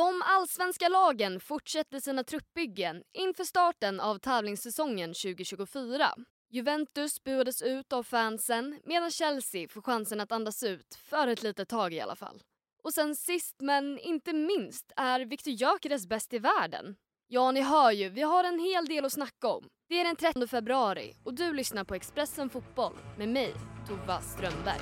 De allsvenska lagen fortsätter sina truppbyggen inför starten av tävlingssäsongen 2024. Juventus buades ut av fansen medan Chelsea får chansen att andas ut, för ett litet tag i alla fall. Och sen sist men inte minst är Viktor Gyökeres bäst i världen. Ja, ni hör ju, vi har en hel del att snacka om. Det är den 13 februari och du lyssnar på Expressen Fotboll med mig, Tova Strömberg.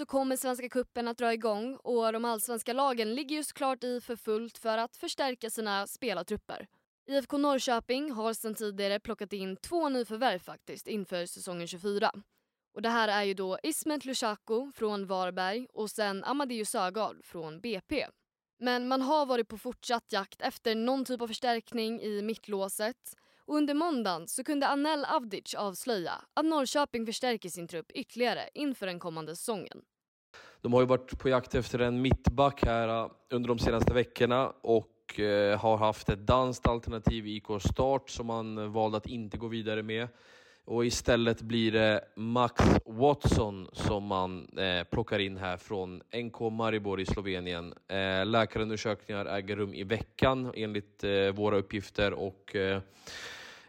Så kommer Svenska Kuppen att dra igång och de allsvenska lagen ligger ju såklart i för fullt för att förstärka sina spelartrupper. IFK Norrköping har sedan tidigare plockat in två nyförvärv faktiskt inför säsongen 24. Och det här är ju då Ismet Lushaku från Varberg och sen Amadeus Sögaard från BP. Men man har varit på fortsatt jakt efter någon typ av förstärkning i mittlåset och under måndagen så kunde Anel Avdic avslöja att Norrköping förstärker sin trupp ytterligare inför den kommande säsongen. De har ju varit på jakt efter en mittback här äh, under de senaste veckorna och äh, har haft ett danskt alternativ i IK Start som man valde att inte gå vidare med. Och istället blir det Max Watson som man eh, plockar in här från NK Maribor i Slovenien. Eh, läkarundersökningar äger rum i veckan enligt eh, våra uppgifter och eh,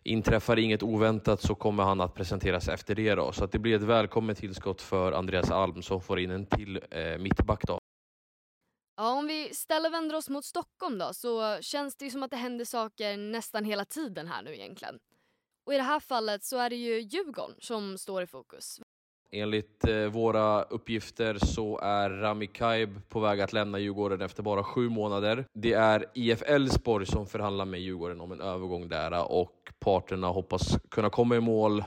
inträffar inget oväntat så kommer han att presenteras efter det. Då. Så att det blir ett välkommet tillskott för Andreas Alm som får in en till eh, mittback. Då. Ja, om vi ställer vänder oss mot Stockholm då så känns det ju som att det händer saker nästan hela tiden här nu egentligen. Och i det här fallet så är det ju Djurgården som står i fokus. Enligt eh, våra uppgifter så är Rami Kaib på väg att lämna Djurgården efter bara sju månader. Det är IF Elfsborg som förhandlar med Djurgården om en övergång där eh, och parterna hoppas kunna komma i mål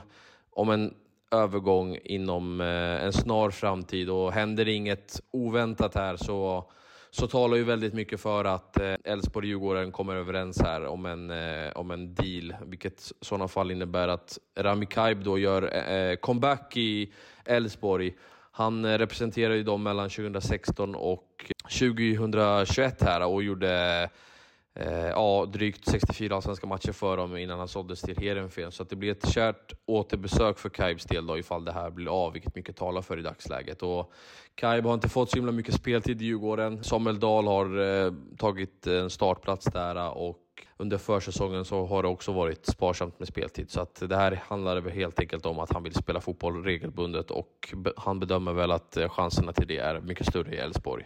om en övergång inom eh, en snar framtid och händer inget oväntat här så så talar ju väldigt mycket för att eh, Elfsborg och Djurgården kommer överens här om en, eh, om en deal, vilket i sådana fall innebär att Rami Kaib då gör eh, comeback i Elfsborg. Han representerar ju dem mellan 2016 och 2021 här och gjorde eh, ja, drygt 64 allsvenska matcher för dem innan han såldes till Heerenveen. Så det blir ett kärt återbesök för Kaibs del då, ifall det här blir av, vilket mycket talar för i dagsläget. Och Kaib har inte fått så himla mycket speltid i Djurgården. Samuel Dahl har eh, tagit en startplats där eh, och under försäsongen så har det också varit sparsamt med speltid. Så att det här handlar väl helt enkelt om att han vill spela fotboll regelbundet och han bedömer väl att eh, chanserna till det är mycket större i Elfsborg.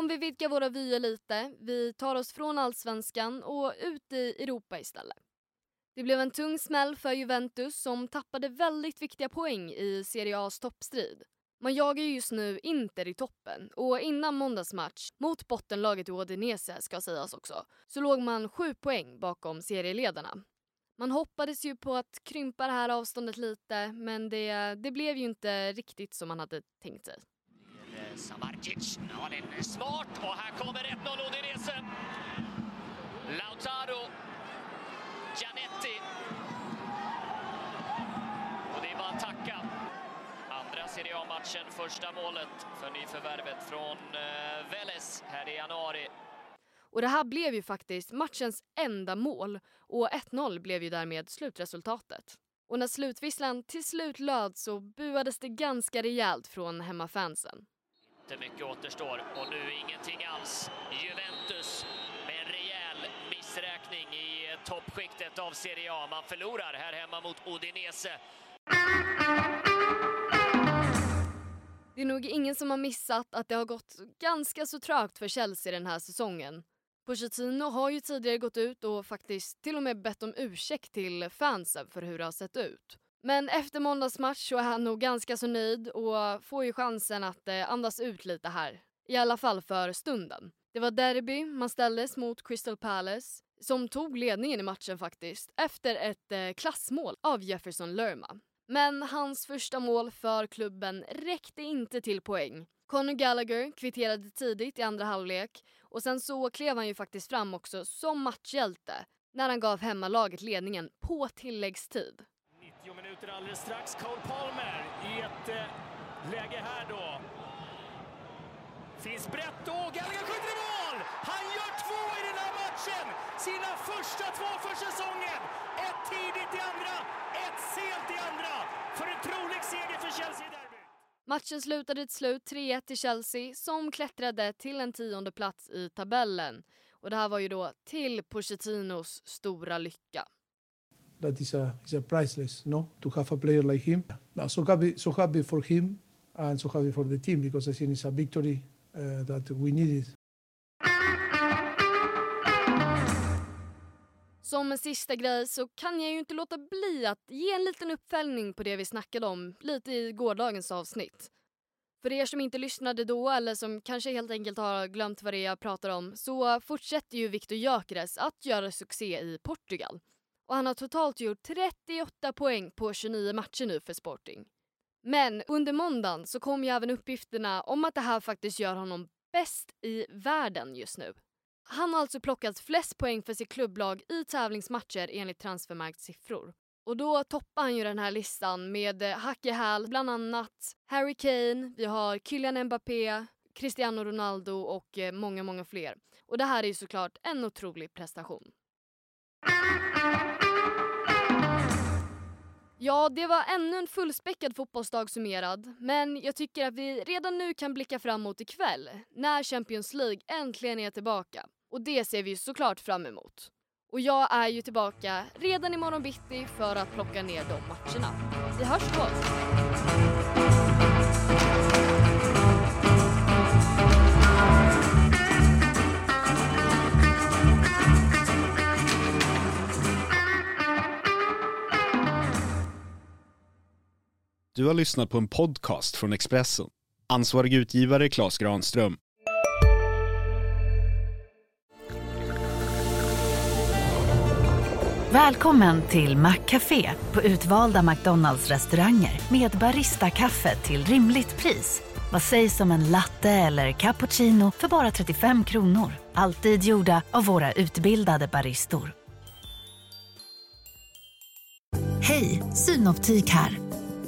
Om vi vidgar våra vyer lite, vi tar oss från allsvenskan och ut i Europa istället. Det blev en tung smäll för Juventus som tappade väldigt viktiga poäng i Serie A's toppstrid. Man jagar just nu Inter i toppen och innan måndagsmatch mot bottenlaget i Udinese ska sägas också, så låg man sju poäng bakom serieledarna. Man hoppades ju på att krympa det här avståndet lite men det, det blev ju inte riktigt som man hade tänkt sig. Samardzic, ja den är smart och här kommer 1-0 Odinese. Lautaro, Gianetti. Och det är bara att tacka. Andra Serie A-matchen, första målet för nyförvärvet från eh, Vélez här i januari. Och det här blev ju faktiskt matchens enda mål och 1-0 blev ju därmed slutresultatet. Och när slutvisslan till slut löd så buades det ganska rejält från hemmafansen. Inte mycket återstår och nu ingenting alls. Juventus med en rejäl missräkning i toppskiktet av Serie A. Man förlorar här hemma mot Udinese. Det är nog ingen som har missat att det har gått ganska så trögt för Chelsea den här säsongen. Pochettino har ju tidigare gått ut och faktiskt till och med bett om ursäkt till fansen för hur det har sett ut. Men efter måndagsmatch så är han nog ganska så nöjd och får ju chansen att eh, andas ut lite här. I alla fall för stunden. Det var derby, man ställdes mot Crystal Palace som tog ledningen i matchen faktiskt efter ett eh, klassmål av Jefferson Lerma. Men hans första mål för klubben räckte inte till poäng. Conor Gallagher kvitterade tidigt i andra halvlek och sen så klev han ju faktiskt fram också som matchhjälte när han gav hemmalaget ledningen på tilläggstid. 90 minuter alldeles strax. Cole Palmer i ett eh, läge här då. Finns brett och Gallagher skjuter i mål! Han gör två i den här matchen! Sina första två för säsongen! Ett tidigt i andra, ett sent i andra. För en trolig seger för Chelsea i derbyt. Matchen slutade till slut 3-1 till Chelsea som klättrade till en tionde plats i tabellen. Och det här var ju då till Pochettinos stora lycka that is a is a priceless no to have a player like him no, so happy so happy for him and so happy for the team because i think it's a victory uh, that we needed Som en sista grej så kan jag ju inte låta bli att ge en liten uppföljning på det vi snackade om lite i gårdagens avsnitt. För er som inte lyssnade då eller som kanske helt enkelt har glömt vad det är jag pratar om så fortsätter ju Victor Gyökeres att göra succé i Portugal. Och han har totalt gjort 38 poäng på 29 matcher nu för Sporting. Men under måndagen så kom ju även uppgifterna om att det här faktiskt gör honom bäst i världen just nu. Han har alltså plockat flest poäng för sitt klubblag i tävlingsmatcher enligt Transfermarkts siffror. Och då toppar han ju den här listan med eh, Hacke Hall, bland annat Harry Kane, vi har Kylian Mbappé, Cristiano Ronaldo och eh, många, många fler. Och det här är ju såklart en otrolig prestation. Ja, det var ännu en fullspäckad fotbollsdag summerad, men jag tycker att vi redan nu kan blicka framåt ikväll när Champions League äntligen är tillbaka. Och det ser vi såklart fram emot. Och jag är ju tillbaka redan imorgon bitti för att plocka ner de matcherna. Vi hörs då! Du har lyssnat på en podcast från Expressen. Ansvarig utgivare Klas Granström. Välkommen till Maccafé på utvalda McDonalds restauranger med Baristakaffe till rimligt pris. Vad sägs om en latte eller cappuccino för bara 35 kronor? Alltid gjorda av våra utbildade baristor. Hej, Synoptik här.